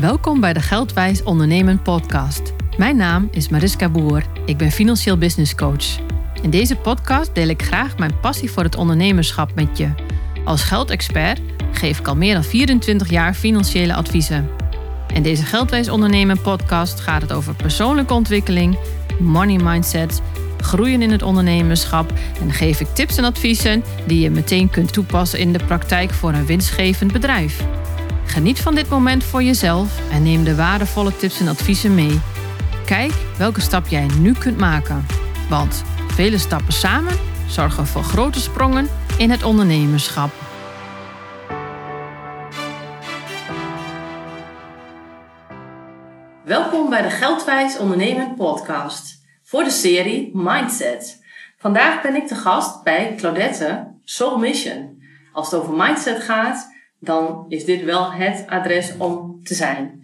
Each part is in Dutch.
Welkom bij de Geldwijs Ondernemen podcast. Mijn naam is Mariska Boer. Ik ben financieel business coach. In deze podcast deel ik graag mijn passie voor het ondernemerschap met je. Als geldexpert geef ik al meer dan 24 jaar financiële adviezen. In deze Geldwijs Ondernemen podcast gaat het over persoonlijke ontwikkeling, money mindset, groeien in het ondernemerschap en geef ik tips en adviezen die je meteen kunt toepassen in de praktijk voor een winstgevend bedrijf. Geniet van dit moment voor jezelf en neem de waardevolle tips en adviezen mee. Kijk welke stap jij nu kunt maken. Want vele stappen samen zorgen voor grote sprongen in het ondernemerschap. Welkom bij de Geldwijs Ondernemen podcast voor de serie Mindset. Vandaag ben ik te gast bij Claudette Soul Mission. Als het over mindset gaat, dan is dit wel het adres om te zijn.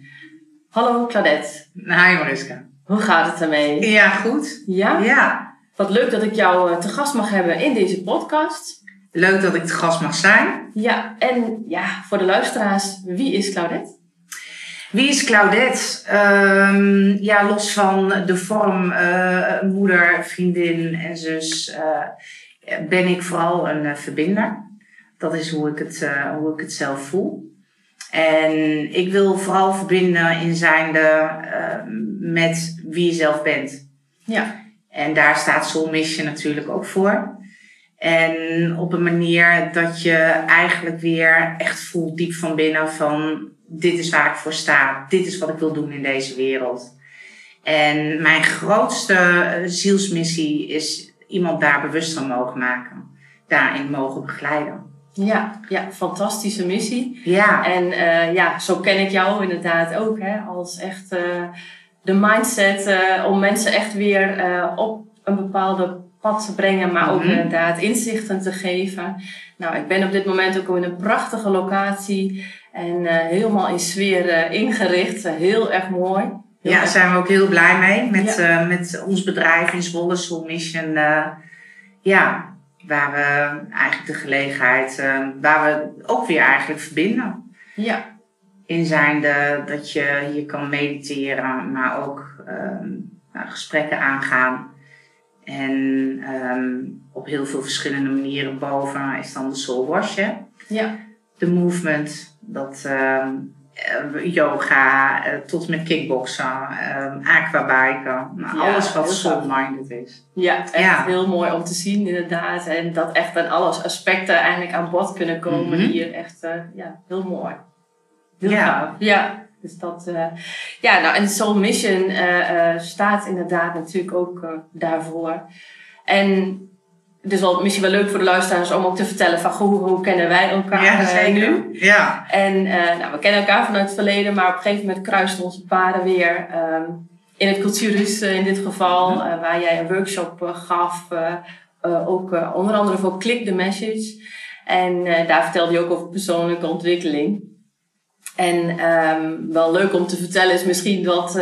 Hallo Claudette. Hi Mariska. Hoe gaat het ermee? Ja, goed. Ja? Ja. Wat leuk dat ik jou eh, te gast mag hebben in deze podcast. Leuk dat ik te gast mag zijn. Ja, en ja, voor de luisteraars, wie is Claudette? Wie is Claudette? Ehm, ja, los van de vorm eh, moeder, vriendin en zus, eh, ben ik vooral een verbinder. Dat is hoe ik het, uh, hoe ik het zelf voel. En ik wil vooral verbinden in zijnde uh, met wie je zelf bent. Ja. En daar staat Soul Mission natuurlijk ook voor. En op een manier dat je eigenlijk weer echt voelt diep van binnen van dit is waar ik voor sta. Dit is wat ik wil doen in deze wereld. En mijn grootste zielsmissie is iemand daar bewust van mogen maken. Daarin mogen begeleiden. Ja, ja, fantastische missie. Ja. En uh, ja, zo ken ik jou inderdaad ook, hè, als echt uh, de mindset uh, om mensen echt weer op een bepaalde pad te brengen, maar ook mm -hmm. inderdaad inzichten te geven. Nou, ik ben op dit moment ook in een prachtige locatie en helemaal in sfeer ingericht. heel erg mooi. Heel ja, daar zijn we ook heel blij mee met, ja. met ons bedrijf in Zwolle Soul Mission. ja, waar we eigenlijk de gelegenheid, uh, waar we ook weer eigenlijk verbinden. Ja. In zijnde dat je hier kan mediteren, maar ook um, nou, gesprekken aangaan. En um, op heel veel verschillende manieren boven is dan de soul wash. Ja. De movement, dat um, yoga, uh, tot met kickboksen, um, aquabiken. Nou, Ja, alles wat soul-minded is. Ja, echt Ja. heel mooi om te zien inderdaad. En dat echt aan alle aspecten eigenlijk aan bod kunnen komen Mhm. hier. Echt uh, ja, heel mooi. Heel Ja. gaaf. Ja. Dus dat, uh, ja, nou, en Soul Mission uh, uh, staat inderdaad natuurlijk ook daarvoor. En is wel, misschien wel leuk voor de luisteraars om ook te vertellen van hoe, hoe kennen wij elkaar Ja, zeker. nu? Ja. En uh, nou, we kennen elkaar vanuit het verleden, maar op een gegeven moment kruisten onze paden weer. Um, in het Cultuurhuis uh, in dit geval, uh, waar jij een workshop uh, gaf. Uh, ook onder andere voor Click the Message. En daar vertelde je ook over persoonlijke ontwikkeling. En um, wel leuk om te vertellen is misschien dat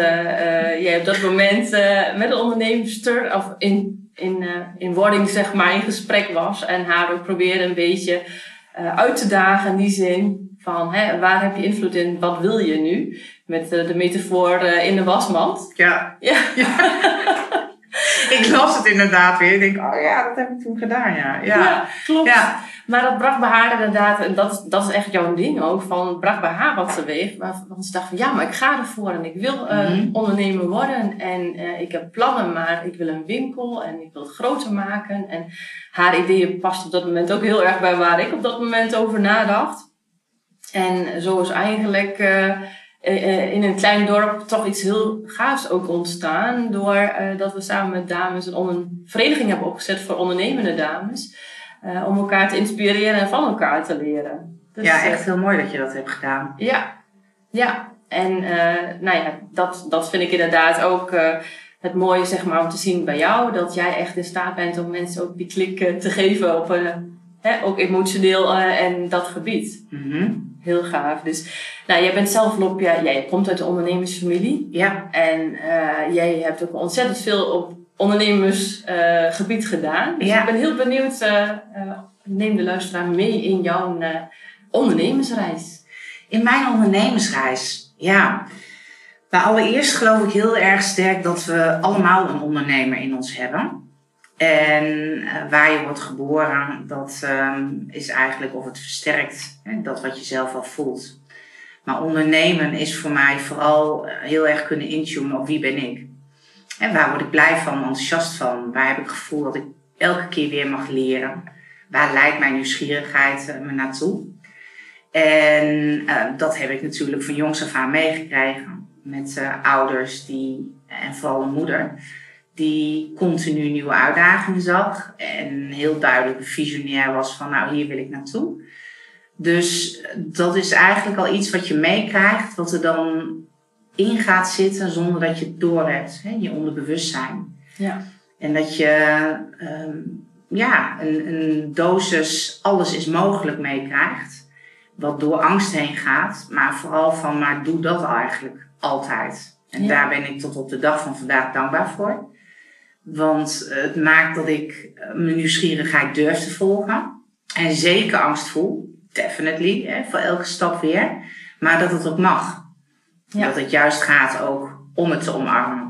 jij op dat moment met een onderneemster of in, in, uh, in wording zeg maar in gesprek was. En haar ook probeerde een beetje uh, uit te dagen in die zin van hè, waar heb je invloed in, wat wil je nu? Met uh, de metafoor in de wasmand. Ja. Ja. Ik las het inderdaad weer. Ik denk, oh ja, dat heb ik toen gedaan, ja. Ja, Ja, klopt. Ja. Maar dat bracht bij haar inderdaad, en dat, is- dat is echt jouw ding ook, van bracht bij haar wat teweeg. Waarvan ze dacht van ja, maar ik ga ervoor en ik wil Mhm. ondernemer worden. En eh, ik heb plannen, maar ik wil een winkel en ik wil het groter maken. En haar ideeën past op dat moment ook heel erg bij waar ik op dat moment over nadacht. En zo is eigenlijk eh, in een klein dorp toch iets heel gaafs ook ontstaan. Doordat dat we samen met dames een, een vereniging hebben opgezet voor ondernemende dames. Eh, om elkaar te inspireren en van elkaar te leren. Dus, ja, echt heel mooi dat je dat hebt gedaan. ja, ja. En eh, nou ja, dat, dat vind ik inderdaad ook eh, het mooie zeg maar, om te zien bij jou. Dat jij echt in staat bent om mensen ook die klik te geven op een, hè, ook emotioneel en dat gebied. Mhm. Heel gaaf. Dus nou, jij bent zelf Lopja, jij komt uit de ondernemersfamilie. Ja. En eh, jij hebt ook ontzettend veel op ondernemersgebied gedaan. Dus Ja. ik ben heel benieuwd, eh, eh, neem de luisteraar mee in jouw eh, ondernemersreis. In mijn ondernemersreis Ja, nou, allereerst geloof ik heel erg sterk dat we allemaal een ondernemer in ons hebben. En waar je wordt geboren, dat um, is eigenlijk of het versterkt hè, dat wat je zelf al voelt. Maar ondernemen is voor mij vooral heel erg kunnen intunen op wie ben ik. En waar word ik blij van, enthousiast van? Waar heb ik het gevoel dat ik elke keer weer mag leren? Waar leidt mijn nieuwsgierigheid uh, me naartoe? En uh, dat heb ik natuurlijk van jongs af aan meegekregen. Met uh, ouders die, en vooral een moeder, die continu nieuwe uitdagingen zag. En heel duidelijk visionair was van nou hier wil ik naartoe. Dus dat is eigenlijk al iets wat je meekrijgt, wat er dan in gaat zitten zonder dat je het doorhebt. Hè? Je onderbewustzijn. Ja. En dat je um, ja, een, een dosis alles is mogelijk meekrijgt. Wat door angst heen gaat. Maar vooral van, maar doe dat eigenlijk altijd. En ja. daar ben ik tot op de dag van vandaag dankbaar voor. Want het maakt dat ik mijn nieuwsgierigheid durf te volgen. En zeker angst voel. Definitely. Hè, voor elke stap weer. Maar dat het ook mag. Ja. Dat het juist gaat ook om het te omarmen.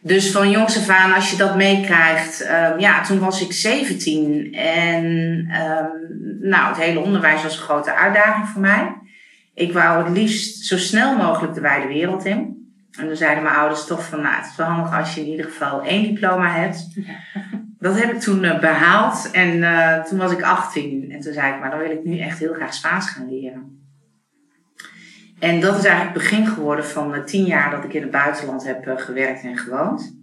Dus van jongs af aan, als je dat meekrijgt, um, ja, toen was ik 17 en um, nou, het hele onderwijs was een grote uitdaging voor mij. Ik wou het liefst zo snel mogelijk de wijde wereld in. En toen zeiden mijn ouders toch van, nou, het is wel handig als je in ieder geval één diploma hebt. Ja. Dat heb ik toen uh, behaald en uh, toen was ik 18. En toen zei ik, maar dan wil ik nu echt heel graag Spaans gaan leren. En dat is eigenlijk het begin geworden van de tien jaar dat ik in het buitenland heb uh, gewerkt en gewoond.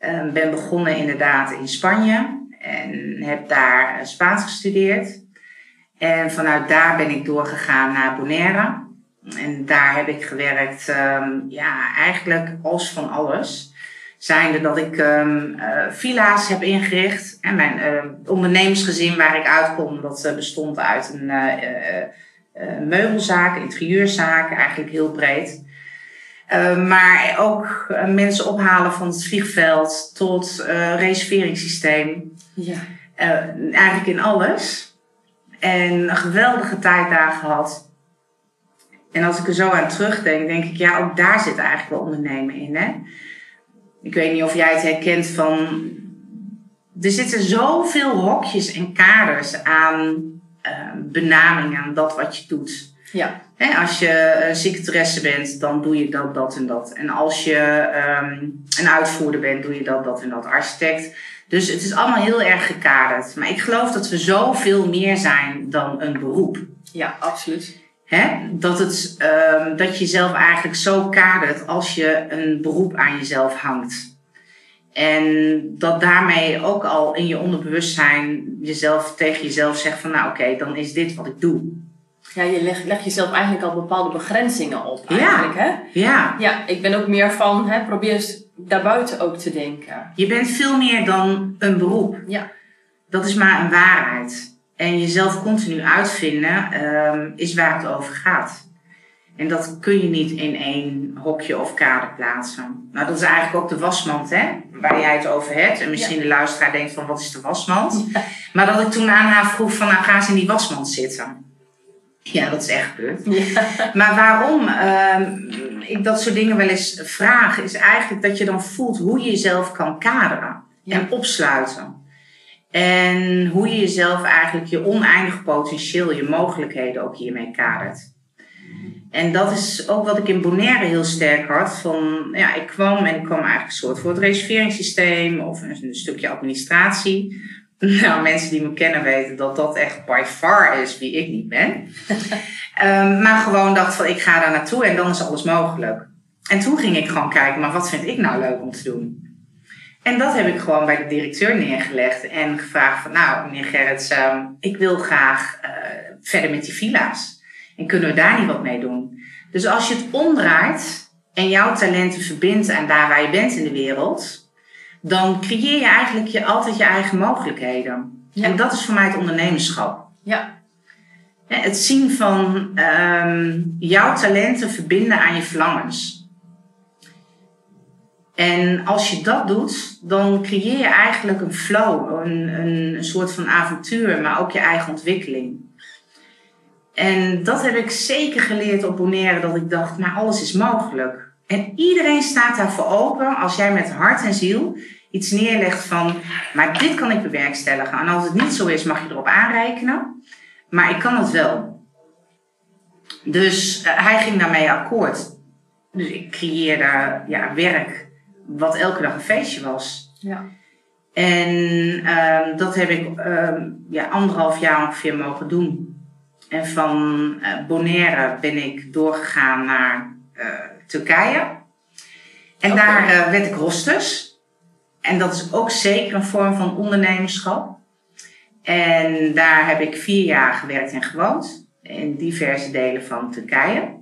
Uh, ben begonnen inderdaad in Spanje en heb daar Spaans gestudeerd. En vanuit daar ben ik doorgegaan naar Bonaire. En daar heb ik gewerkt, um, ja, eigenlijk als van alles. Zijnde dat ik um, villa's heb ingericht. En mijn uh, ondernemersgezin waar ik uitkom, dat bestond uit een meubelzaken, interieurzaken, eigenlijk heel breed. Uh, maar ook uh, mensen ophalen van het vliegveld tot reserveringssysteem. Ja. eigenlijk in alles. En een geweldige tijd daar gehad. En als ik er zo aan terugdenk, denk ik, ja, ook daar zit eigenlijk wel ondernemen in. Hè? Ik weet niet of jij het herkent van. Er zitten zoveel hokjes en kaders aan benaming aan dat wat je doet. Ja. He, als je een secretaresse bent, dan doe je dat, dat en dat. En als je um, een uitvoerder bent, doe je dat, dat en dat. Architect. Dus het is allemaal heel erg gekaderd. Maar ik geloof dat we zoveel meer zijn dan een beroep. Ja, absoluut. He, dat, het, um, dat je jezelf eigenlijk zo kadert als je een beroep aan jezelf hangt. En dat daarmee ook al in je onderbewustzijn jezelf tegen jezelf zegt van nou oké, okay, dan is dit wat ik doe. Ja, je legt leg jezelf eigenlijk al bepaalde begrenzingen op eigenlijk, ja. hè? Ja. Ja, ik ben ook meer van, hè, probeer eens daarbuiten ook te denken. Je bent veel meer dan een beroep. Ja. Dat is maar een waarheid. En jezelf continu uitvinden um, is waar het over gaat. En dat kun je niet in één hokje of kader plaatsen. Nou, dat is eigenlijk ook de wasmand, hè? Waar jij het over hebt. En misschien ja. de luisteraar denkt van, wat is de wasmand? Ja. Maar dat ik toen aan haar vroeg van, nou, ga eens in die wasmand zitten. Ja, dat is echt gebeurd. Ja. Maar waarom um, ik dat soort dingen wel eens vraag, is eigenlijk dat je dan voelt hoe je jezelf kan kaderen en opsluiten. En hoe je jezelf eigenlijk je oneindig potentieel, je mogelijkheden ook hiermee kadert. En dat is ook wat ik in Bonaire heel sterk had. Van, ja, ik kwam en ik kwam eigenlijk een soort voor het reserveringssysteem of een, een stukje administratie. Nou, mensen die me kennen weten dat dat echt by far is wie ik niet ben. um, maar gewoon dacht van, ik ga daar naartoe en dan is alles mogelijk. En toen ging ik gewoon kijken, maar wat vind ik nou leuk om te doen? En dat heb ik gewoon bij de directeur neergelegd en gevraagd van, nou, meneer Gerrits, um, ik wil graag uh, verder met die villa's. En kunnen we daar niet wat mee doen? Dus als je het omdraait en jouw talenten verbindt aan daar waar je bent in de wereld, dan creëer je eigenlijk je, altijd je eigen mogelijkheden. Ja. En dat is voor mij het ondernemerschap. Ja. Het zien van um, jouw talenten verbinden aan je verlangens. En als je dat doet, dan creëer je eigenlijk een flow, een, een, een soort van avontuur, maar ook je eigen ontwikkeling. En dat heb ik zeker geleerd op Bonaire, dat ik dacht, maar alles is mogelijk. En iedereen staat daarvoor open als jij met hart en ziel iets neerlegt van, maar dit kan ik bewerkstelligen. En als het niet zo is, mag je erop aanrekenen. Maar ik kan het wel. Dus uh, hij ging daarmee akkoord. Dus ik creëerde ja, werk wat elke dag een feestje was. Ja. En uh, dat heb ik uh, ja, anderhalf jaar ongeveer mogen doen. En van uh, Bonaire ben ik doorgegaan naar uh, Turkije. En okay. daar uh, werd ik hostess. En dat is ook zeker een vorm van ondernemerschap. En daar heb ik vier jaar gewerkt en gewoond. In diverse delen van Turkije.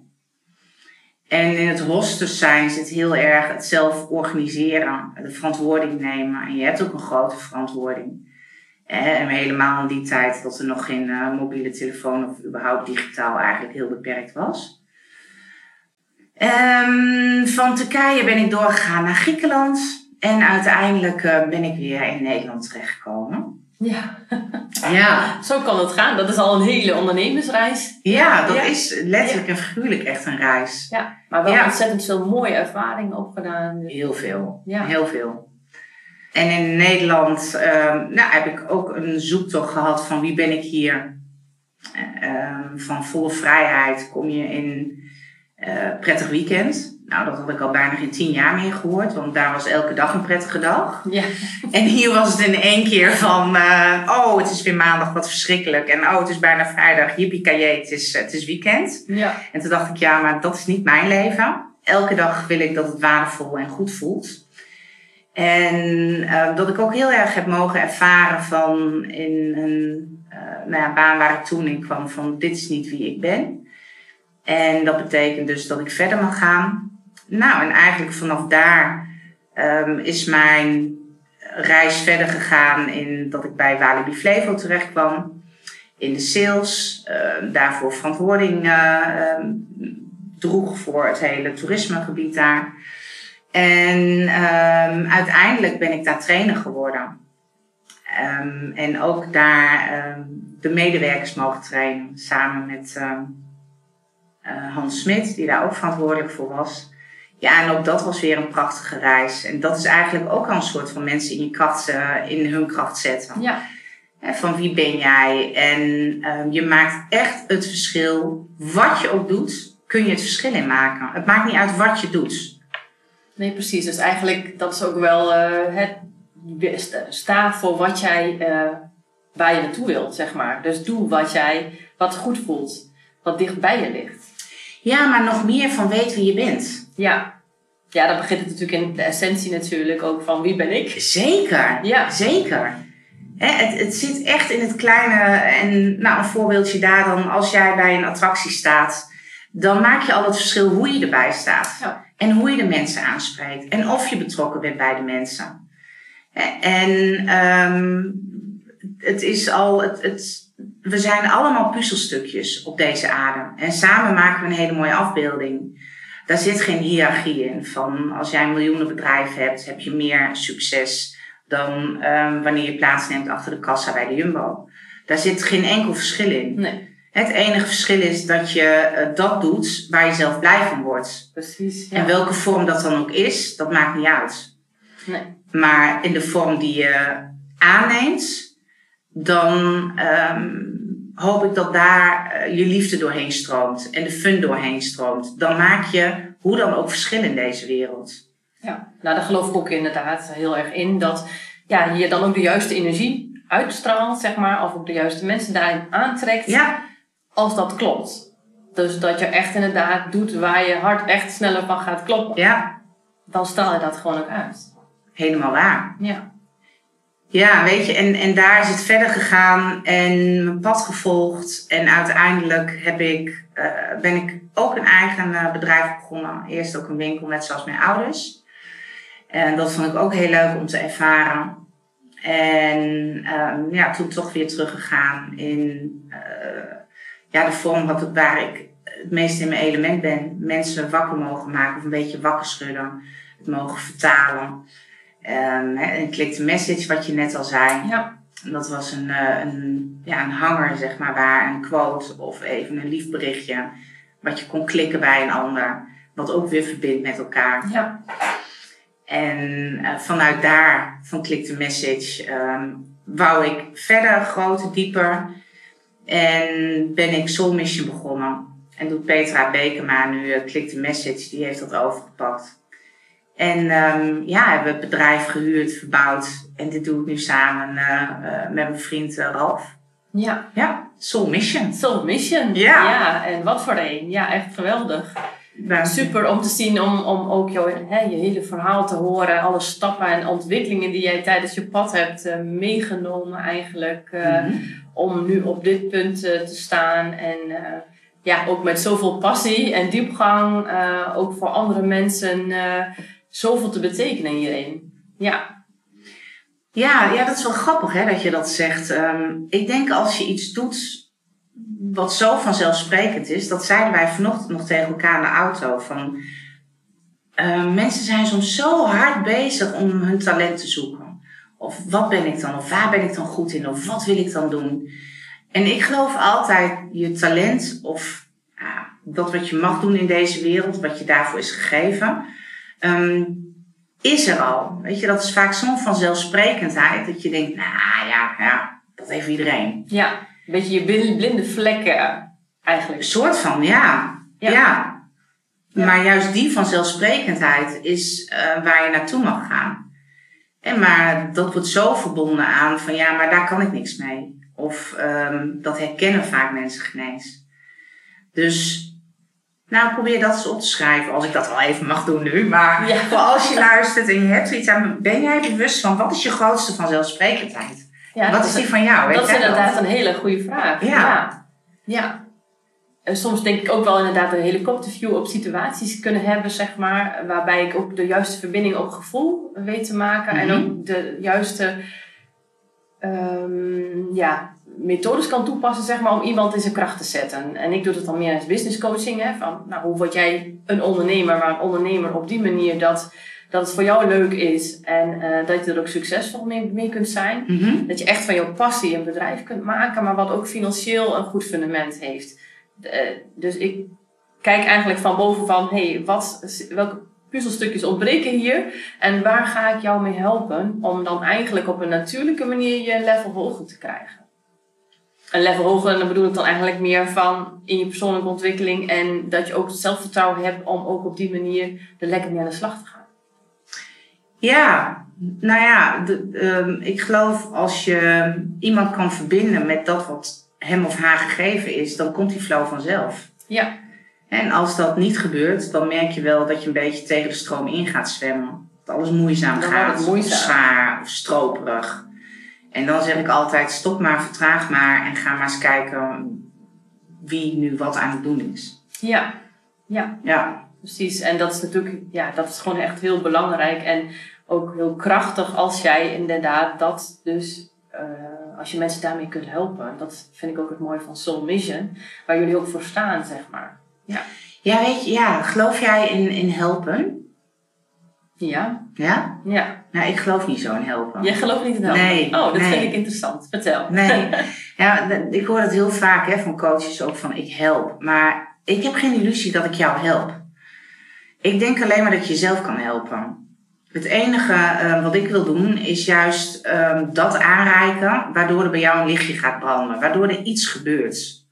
En in het hostess zijn zit heel erg het zelf organiseren, de verantwoording nemen. En je hebt ook een grote verantwoording. En helemaal in die tijd dat er nog geen uh, mobiele telefoon of überhaupt digitaal eigenlijk heel beperkt was. Um, van Turkije ben ik doorgegaan naar Griekenland. En uiteindelijk uh, ben ik weer in Nederland terechtgekomen. Ja. ja, zo kan het gaan. Dat is al een hele ondernemersreis. Ja, dat ja. is letterlijk en figuurlijk echt een reis. Ja, maar wel ja. ontzettend veel mooie ervaringen opgedaan. Heel veel, ja. heel veel. En in Nederland uh, nou, heb ik ook een zoektocht gehad van wie ben ik hier. Uh, van volle vrijheid kom je in uh, prettig weekend. Nou, dat had ik al bijna geen tien jaar meer gehoord, want daar was elke dag een prettige dag. Ja. En hier was het in één keer van, uh, oh, het is weer maandag, wat verschrikkelijk. En oh, het is bijna vrijdag, jippie het is, het is weekend. Ja. En toen dacht ik, ja, maar dat is niet mijn leven. Elke dag wil ik dat het waardevol en goed voelt. En uh, dat ik ook heel erg heb mogen ervaren van in een uh, nou baan waar ik toen in kwam van dit is niet wie ik ben. En dat betekent dus dat ik verder mag gaan. Nou, en eigenlijk vanaf daar um, is mijn reis verder gegaan in dat ik bij Walibi Flevo terecht kwam. In de sales, uh, daarvoor verantwoording uh, droeg voor het hele toerismegebied daar. En um, uiteindelijk ben ik daar trainer geworden. Um, en ook daar um, de medewerkers mogen trainen. Samen met uh, Hans Smit, die daar ook verantwoordelijk voor was. Ja, en ook dat was weer een prachtige reis. En dat is eigenlijk ook al een soort van mensen in je kracht, uh, in hun kracht zetten. Ja. Van wie ben jij? En je maakt echt het verschil. Wat je ook doet, kun je het verschil in maken. Het maakt niet uit wat je doet. Nee, precies. Dus eigenlijk, dat is ook wel uh, het sta voor wat jij, uh, waar je naartoe wilt, zeg maar. Dus doe wat jij, wat goed voelt, wat dicht bij je ligt. Ja, maar nog meer van weet wie je bent. Ja. Ja, dan begint het natuurlijk in de essentie natuurlijk ook van wie ben ik. Zeker, ja. zeker. He, het, het zit echt in het kleine. En nou, een voorbeeldje daar dan, als jij bij een attractie staat, dan maak je al het verschil hoe je erbij staat. Ja. En hoe je de mensen aanspreekt. En of je betrokken bent bij de mensen. En um, het is al, het, het, we zijn allemaal puzzelstukjes op deze aarde. En samen maken we een hele mooie afbeelding. Daar zit geen hiërarchie in. Van als jij een miljoenenbedrijf hebt, heb je meer succes dan um, wanneer je plaatsneemt achter de kassa bij de Jumbo. Daar zit geen enkel verschil in. Nee. Het enige verschil is dat je uh, dat doet waar je zelf blij van wordt. Precies. Ja. En welke vorm dat dan ook is, dat maakt niet uit. Nee. Maar in de vorm die je aanneemt, dan um, hoop ik dat daar uh, je liefde doorheen stroomt en de fun doorheen stroomt. Dan maak je hoe dan ook verschil in deze wereld. Ja, nou daar geloof ik ook inderdaad heel erg in. Dat ja, je dan ook de juiste energie uitstraalt, zeg maar. Of ook de juiste mensen daarin aantrekt. Ja. Als dat klopt. Dus dat je echt inderdaad doet waar je hart echt sneller van gaat kloppen. Ja. Dan straal je dat gewoon ook uit. Helemaal waar. Ja. Ja, weet je, en, en daar is het verder gegaan en mijn pad gevolgd. En uiteindelijk heb ik, uh, ben ik ook een eigen uh, bedrijf begonnen. Eerst ook een winkel, net zoals mijn ouders. En dat vond ik ook heel leuk om te ervaren. En um, ja, toen toch weer teruggegaan in uh, ja, de vorm wat, waar ik het meest in mijn element ben. Mensen wakker mogen maken of een beetje wakker schudden. Het mogen vertalen. Um, een click message, wat je net al zei. Ja. Dat was een, uh, een, ja, een hanger, zeg maar, waar een quote of even een lief berichtje. Wat je kon klikken bij een ander. Wat ook weer verbindt met elkaar. Ja. En uh, vanuit daar, van Click the Message, um, wou ik verder, groter, dieper. En ben ik Soul Mission begonnen. En doet Petra Bekema nu uh, Click the Message, die heeft dat overgepakt. En um, ja, hebben we het bedrijf gehuurd, verbouwd. En dit doe ik nu samen uh, met mijn vriend Ralf. Ja. Ja, Soul Mission. Soul Mission. Ja. ja. En wat voor een. Ja, echt geweldig. Super om te zien, om, om ook jouw, hè, je hele verhaal te horen. Alle stappen en ontwikkelingen die jij tijdens je pad hebt uh, meegenomen eigenlijk. Uh, mm -hmm. Om nu op dit punt uh, te staan. En ja, ook met zoveel passie en diepgang. ook voor andere mensen zoveel te betekenen hierin. Ja. Ja, ja, dat is wel grappig hè, dat je dat zegt. Um, ik denk als je iets doet wat zo vanzelfsprekend is, dat zeiden wij vanochtend nog tegen elkaar in de auto. Van, uh, mensen zijn soms zo hard bezig om hun talent te zoeken. Of wat ben ik dan? Of waar ben ik dan goed in? Of wat wil ik dan doen? En ik geloof altijd je talent of dat wat je mag doen in deze wereld, wat je daarvoor is gegeven, um, is er al. Weet je, dat is vaak zo'n vanzelfsprekendheid dat je denkt, nou ja, ja, dat heeft iedereen. Ja, beetje je blinde vlekken eigenlijk. Een soort van, ja. Ja. Maar juist die vanzelfsprekendheid is uh, waar je naartoe mag gaan. En maar dat wordt zo verbonden aan van ja, maar daar kan ik niks mee. Of um, dat herkennen vaak mensen geen eens. Dus nou, probeer dat eens op te schrijven, als ik dat wel even mag doen nu. Maar ja. voor als je luistert en je hebt zoiets aan, ben jij bewust van wat is je grootste vanzelfsprekendheid? Ja, wat is die van jou? Dat is inderdaad een hele goede vraag. Ja. ja. En soms denk ik ook wel inderdaad een helikopterview op situaties kunnen hebben, zeg maar. Waarbij ik ook de juiste verbinding op gevoel weet te maken. Mm -hmm. En ook de juiste um, ja, methodes kan toepassen, zeg maar, om iemand in zijn kracht te zetten. En ik doe dat dan meer als business coaching. Hè, van, nou, hoe word jij een ondernemer, maar een ondernemer op die manier dat, dat het voor jou leuk is en uh, dat je er ook succesvol mee, mee kunt zijn. Mm -hmm. Dat je echt van jouw passie een bedrijf kunt maken, maar wat ook financieel een goed fundament heeft. Uh, dus ik kijk eigenlijk van boven van, hey, wat, welke puzzelstukjes ontbreken hier en waar ga ik jou mee helpen om dan eigenlijk op een natuurlijke manier je level hoger te krijgen een level hoger. En dan bedoel ik dan eigenlijk meer van in je persoonlijke ontwikkeling. En dat je ook het zelfvertrouwen hebt om ook op die manier er lekker mee aan de slag te gaan. Ja, nou ja, de, um, ik geloof als je iemand kan verbinden met dat wat hem of haar gegeven is, dan komt die flow vanzelf. Ja. En als dat niet gebeurt, dan merk je wel dat je een beetje tegen de stroom in gaat zwemmen. Dat alles moeizaam dan gaat, moeizaam. of zwaar of stroperig. En dan zeg ik altijd: stop maar, vertraag maar en ga maar eens kijken wie nu wat aan het doen is. Ja, ja. Ja. Precies. En dat is natuurlijk, ja, dat is gewoon echt heel belangrijk en ook heel krachtig als jij inderdaad dat dus, uh, als je mensen daarmee kunt helpen. Dat vind ik ook het mooie van Soul Mission, waar jullie ook voor staan, zeg maar. Ja. Ja, weet je, ja, geloof jij in, in helpen? Ja. Ja? Ja. Nou, ik geloof niet zo in helpen. Jij gelooft niet in helpen? Nee. Oh, dat nee. vind ik interessant. Vertel. Nee. Ja, ik hoor het heel vaak hè, van coaches ook van ik help. Maar ik heb geen illusie dat ik jou help. Ik denk alleen maar dat je jezelf kan helpen. Het enige uh, wat ik wil doen is juist uh, dat aanreiken waardoor er bij jou een lichtje gaat branden. Waardoor er iets gebeurt.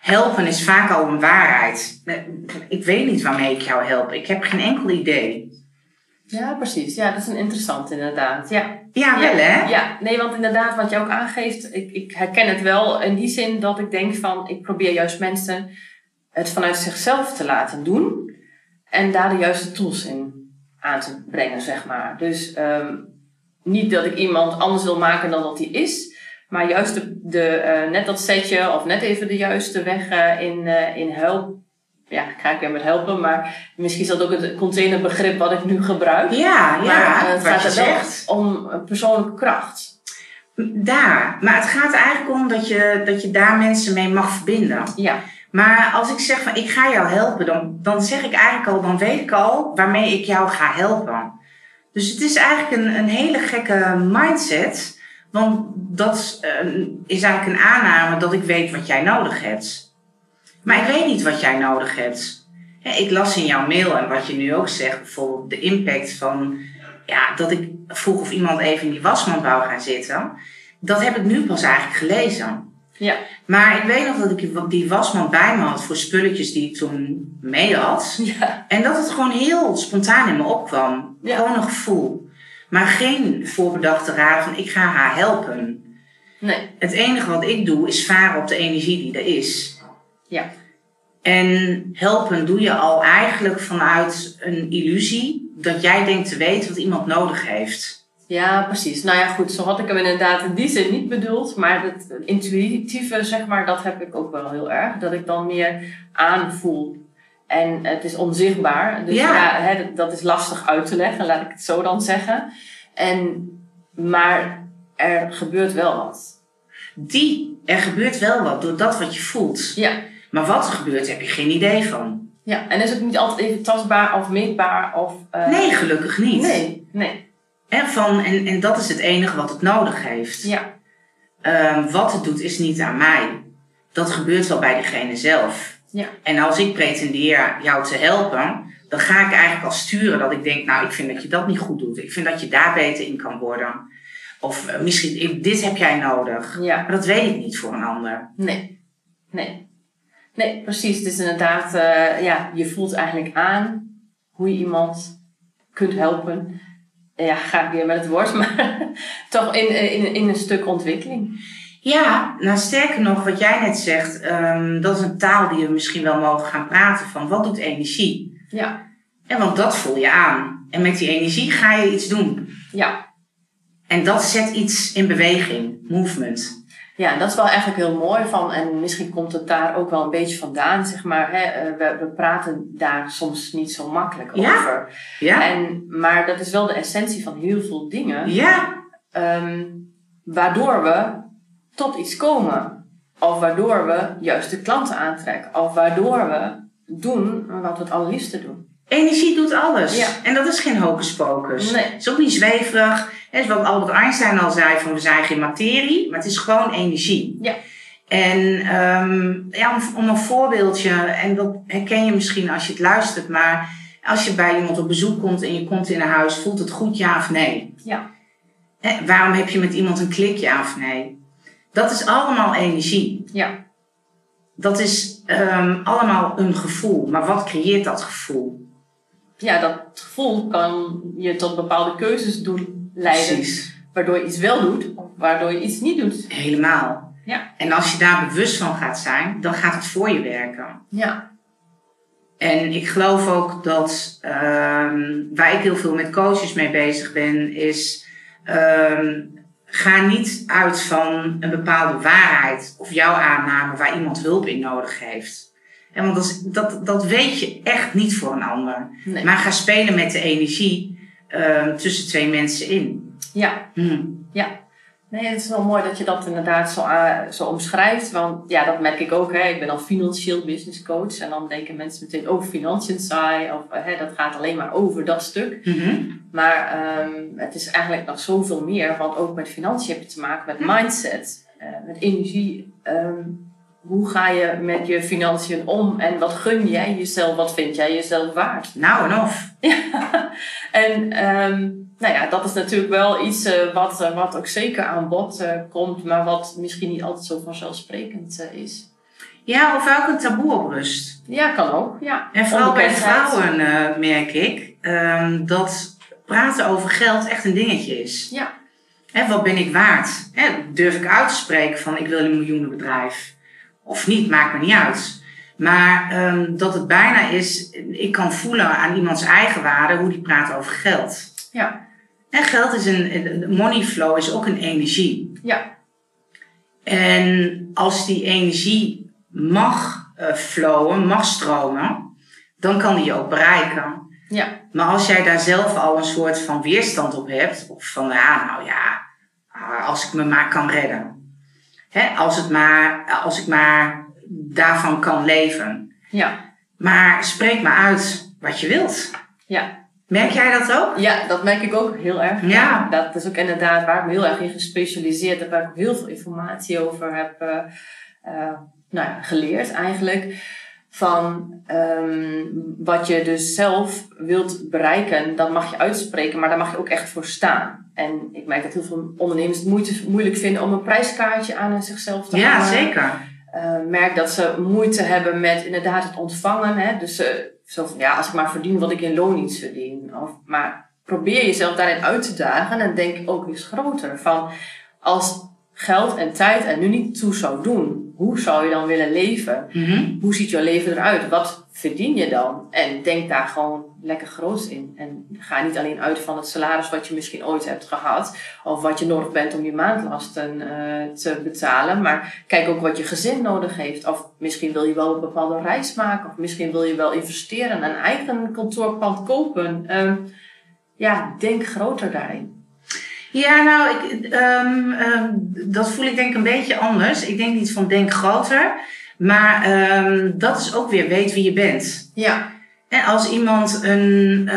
Helpen is vaak al een waarheid. Ik weet niet waarmee ik jou help. Ik heb geen enkel idee. Ja, precies. Ja, dat is een interessant inderdaad. Ja. Ja, wel hè? Ja, nee, want inderdaad, wat je ook aangeeft, ik, ik herken het wel in die zin dat ik denk van, ik probeer juist mensen het vanuit zichzelf te laten doen en daar de juiste tools in aan te brengen, zeg maar. Dus um, niet dat ik iemand anders wil maken dan dat hij is, maar juist de, de uh, net dat setje of net even de juiste weg uh, in, uh, in help ja, ga ik weer met helpen, maar misschien is dat ook het containerbegrip wat ik nu gebruik. Ja, ja. Het wat gaat je er wel om persoonlijke kracht. Daar. Maar het gaat er eigenlijk om dat je, dat je daar mensen mee mag verbinden. Ja, Maar als ik zeg van ik ga jou helpen, dan, dan zeg ik eigenlijk al, dan weet ik al waarmee ik jou ga helpen. Dus het is eigenlijk een, een hele gekke mindset. Want dat eh, is eigenlijk een aanname dat ik weet wat jij nodig hebt. Maar ik weet niet wat jij nodig hebt. Ik las in jouw mail en wat je nu ook zegt, bijvoorbeeld de impact van ja, dat ik vroeg of iemand even in die wasmand wou gaan zitten. Dat heb ik nu pas eigenlijk gelezen. Ja. Maar ik weet nog dat ik die wasmand bij me had voor spulletjes die ik toen mee had. Ja. En dat het gewoon heel spontaan in me opkwam. Ja. Gewoon een gevoel. Maar geen voorbedachte raad van ik ga haar helpen. Nee. Het enige wat ik doe is varen op de energie die er is. Ja. En helpen doe je al eigenlijk vanuit een illusie dat jij denkt te weten wat iemand nodig heeft. Ja, precies. Nou ja, goed, zo had ik hem inderdaad in die zin niet bedoeld. Maar het intuïtieve, zeg maar, dat heb ik ook wel heel erg. Dat ik dan meer aanvoel. En het is onzichtbaar. Dus Ja. ja, hè, dat- dat is lastig uit te leggen, laat ik het zo dan zeggen. En, maar er gebeurt wel wat. Die, er gebeurt wel wat door dat wat je voelt. Ja. Maar wat er gebeurt, heb je geen idee van. Ja, en is het niet altijd even tastbaar of meetbaar of... eh, Nee, gelukkig niet. Nee, nee. En, van, en, en dat is het enige wat het nodig heeft. Ja, Ehm, wat het doet, is niet aan mij. Dat gebeurt wel bij diegene zelf. Ja. En als ik pretendeer jou te helpen, dan ga ik eigenlijk al sturen dat ik denk, nou, ik vind dat je dat niet goed doet. Ik vind dat je daar beter in kan worden. Of eh, misschien, dit heb jij nodig. ja. Maar dat weet ik niet voor een ander. Nee, nee. Nee, precies. Het is inderdaad, eh, ja, je voelt eigenlijk aan hoe je iemand kunt helpen. Ja, ga ik weer met het woord, maar toch in, in, in een stuk ontwikkeling. Ja, nou sterker nog, wat jij net zegt, ehm, dat is een taal die we misschien wel mogen gaan praten van. Wat doet energie? Ja, En want dat voel je aan. En met die energie ga je iets doen. ja. En dat zet iets in beweging, movement. Ja, dat is wel eigenlijk heel mooi van, en misschien komt het daar ook wel een beetje vandaan, zeg maar. Hè, eh, we, we praten daar soms niet zo makkelijk Ja. over. Ja? En, maar dat is wel de essentie van heel veel dingen. Ja, Ehm, waardoor we tot iets komen. Of waardoor we juist de klanten aantrekken. Of waardoor we doen wat we het allerliefste doen. Energie doet alles. Ja. En dat is geen hocus pocus. Nee. Het is ook niet zweverig. Het is wat Albert Einstein al zei, van we zijn geen materie, maar het is gewoon energie. Ja. En ehm, ja, om, om een voorbeeldje, en dat herken je misschien als je het luistert, maar als je bij iemand op bezoek komt en je komt in een huis, voelt het goed ja of nee? Ja. Waarom heb je met iemand een klik ja of nee? Dat is allemaal energie. Ja. Dat is ehm, allemaal een gevoel. Maar wat creëert dat gevoel? Ja, dat gevoel kan je tot bepaalde keuzes doen leiden. Precies. Waardoor je iets wel doet, of waardoor je iets niet doet. Helemaal. Ja. En als je daar bewust van gaat zijn, dan gaat het voor je werken. Ja. En ik geloof ook dat ehm, waar ik heel veel met coaches mee bezig ben, is ehm, ga niet uit van een bepaalde waarheid of jouw aanname waar iemand hulp in nodig heeft. En want dat, dat, dat weet je echt niet voor een ander. Nee. Maar ga spelen met de energie ehm, tussen twee mensen in. Ja. Hm. Nee, het is wel mooi dat je dat inderdaad zo, eh, zo omschrijft. Want ja, dat merk ik ook. Hè. Ik ben al financieel business coach. En dan denken mensen meteen, oh, financiën saai. Of eh, hè, dat gaat alleen maar over dat stuk. Mhm. Maar ehm, het is eigenlijk nog zoveel meer. Want ook met financiën heb je te maken met mindset. eh, met energie. Ehm, hoe ga je met je financiën om? En wat gun jij jezelf? Wat vind jij jezelf waard? Nou en of. En ehm, nou ja, dat is natuurlijk wel iets eh, wat, eh, wat ook zeker aan bod eh, komt, maar wat misschien niet altijd zo vanzelfsprekend is. Ja, of ook een taboe op rust. Ja, kan ook. Ja. En vooral bij vrouwen merk ik ehm, dat praten over geld echt een dingetje is. Ja. Hè, wat ben ik waard? Hè, durf ik uit te spreken van ik wil een miljoenenbedrijf? Of niet, maakt me niet uit. Maar ehm, dat het bijna is, ik kan voelen aan iemands eigen waarde hoe die praat over geld. Ja. En geld is een, money flow is ook een energie. Ja. En als die energie mag eh, flowen, mag stromen, dan kan die je ook bereiken. Ja. Maar als jij daar zelf al een soort van weerstand op hebt, of van ja, nou ja, ah, als ik me maar kan redden. Hè, als, het maar, als ik maar daarvan kan leven. Ja. Maar spreek maar uit wat je wilt. Ja. Merk jij dat ook? Ja, dat merk ik ook heel erg. Ja. Dat is ook inderdaad waar ik me heel erg in gespecialiseerd heb. Waar ik ook heel veel informatie over heb uh, uh, nou ja, geleerd eigenlijk. Van um, wat je dus zelf wilt bereiken, dat mag je uitspreken, maar daar mag je ook echt voor staan. En ik merk dat heel veel ondernemers het moeite, moeilijk vinden om een prijskaartje aan zichzelf te ja, hangen. Ja, zeker. Uh, merk dat ze moeite hebben met inderdaad het ontvangen. Hè? Dus uh, zo van, ja, als ik maar verdien wat ik in loon iets verdien. Of, maar probeer jezelf daarin uit te dagen en denk ook eens groter. Van, als geld en tijd er nu niet toe zou doen, hoe zou je dan willen leven? Mm -hmm. Hoe ziet jouw leven eruit? Wat verdien je dan? En denk daar gewoon lekker groot in. En ga niet alleen uit van het salaris wat je misschien ooit hebt gehad, of wat je nodig bent om je maandlasten uh, te betalen, maar kijk ook wat je gezin nodig heeft. Of misschien wil je wel een bepaalde reis maken, of misschien wil je wel investeren, een eigen kantoorpand kopen. Um, ja, denk groter daarin. Ja, nou, ik, um, um, dat voel ik denk een beetje anders. Ik denk niet van denk groter, maar um, dat is ook weer weet wie je bent. Ja. En als iemand een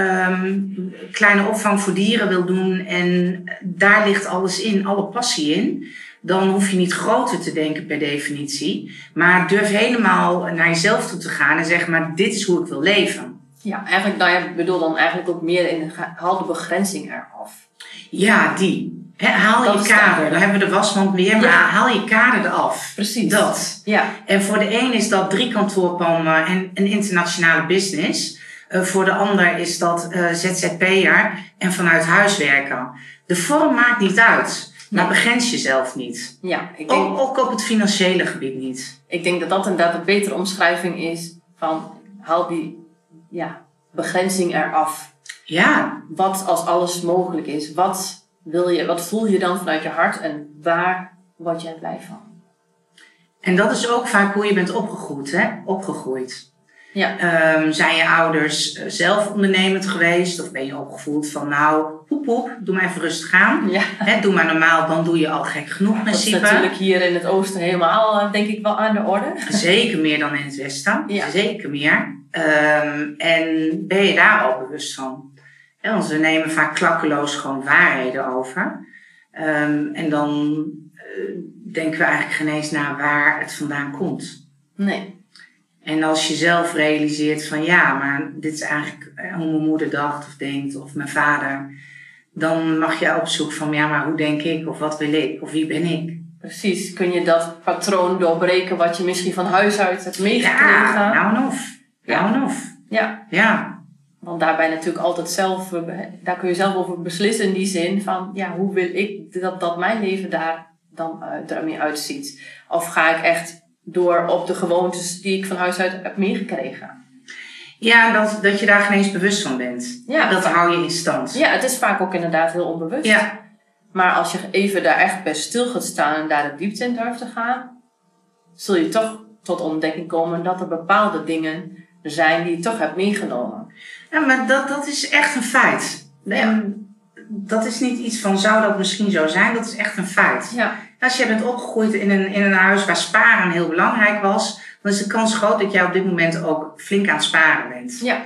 kleine opvang voor dieren wil doen en daar ligt alles in, alle passie in, dan hoef je niet groter te denken per definitie, maar durf helemaal naar jezelf toe te gaan en zeg maar dit is hoe ik wil leven. Ja, eigenlijk, nou ja, ik bedoel dan eigenlijk ook meer in de, haal de begrenzing eraf. Ja, die. He, haal Dat je kader. Dan hebben we de wasmand weer, maar Ja. haal je kader eraf. Precies. Dat. Ja, En voor de een is dat drie kantoorpanden en een internationale business. Eh, voor de ander is dat eh, ZZP'er en vanuit huis werken. De vorm maakt niet uit, maar begrens jezelf niet. ja. Ik, denk, Ook, ook op het financiële gebied niet. ik denk dat dat inderdaad een betere omschrijving is van haal die ja, begrenzing eraf. Ja, Wat als alles mogelijk is? Wat, wil je, wat voel je dan vanuit je hart en waar word jij blij van? en dat is ook vaak hoe je bent opgegroeid. Hè? opgegroeid. Ja, Ehm, zijn je ouders eh, zelf ondernemend geweest? Of ben je opgevoed van nou, poep poep, doe maar even rustig aan. ja. Doe maar normaal, dan doe je al gek genoeg dat is principe. natuurlijk hier in het oosten helemaal, eh, denk ik, wel aan de orde. Zeker meer dan in het westen. Ja. Zeker meer. Ehm, en ben je daar al bewust van? Want we nemen vaak klakkeloos gewoon waarheden over. Ehm, en dan eh, denken we eigenlijk geen eens naar waar het vandaan komt. Nee. En als je zelf realiseert van ja, maar dit is eigenlijk eh, hoe mijn moeder dacht of denkt of mijn vader. Dan mag je op zoek van ja, maar hoe denk ik of wat wil ik of wie ben ik? Precies. Kun je dat patroon doorbreken wat je misschien van huis uit hebt meegekregen? Ja, nou en of. Nou en of. ja. Ja. Want daarbij natuurlijk altijd zelf, eh, daar kun je zelf over beslissen in die zin van, ja, hoe wil ik dat, dat mijn leven daar dan uh, uitziet? Of ga ik echt door op de gewoontes die ik van huis uit heb meegekregen? Ja, dat, dat je daar geen eens bewust van bent. Ja, Dat hou je in stand. ja, het is vaak ook inderdaad heel onbewust. Ja. Maar als je even daar echt bij stil gaat staan en daar de diepte in durft te gaan, zul je toch tot ontdekking komen dat er bepaalde dingen zijn die je toch hebt meegenomen. Ja, maar dat, dat is echt een feit. En dat is niet iets van zou dat misschien zo zijn, dat is echt een feit. Ja, Als je bent opgegroeid in een, in een huis waar sparen heel belangrijk was, dan is de kans groot dat jij op dit moment ook flink aan het sparen bent. ja,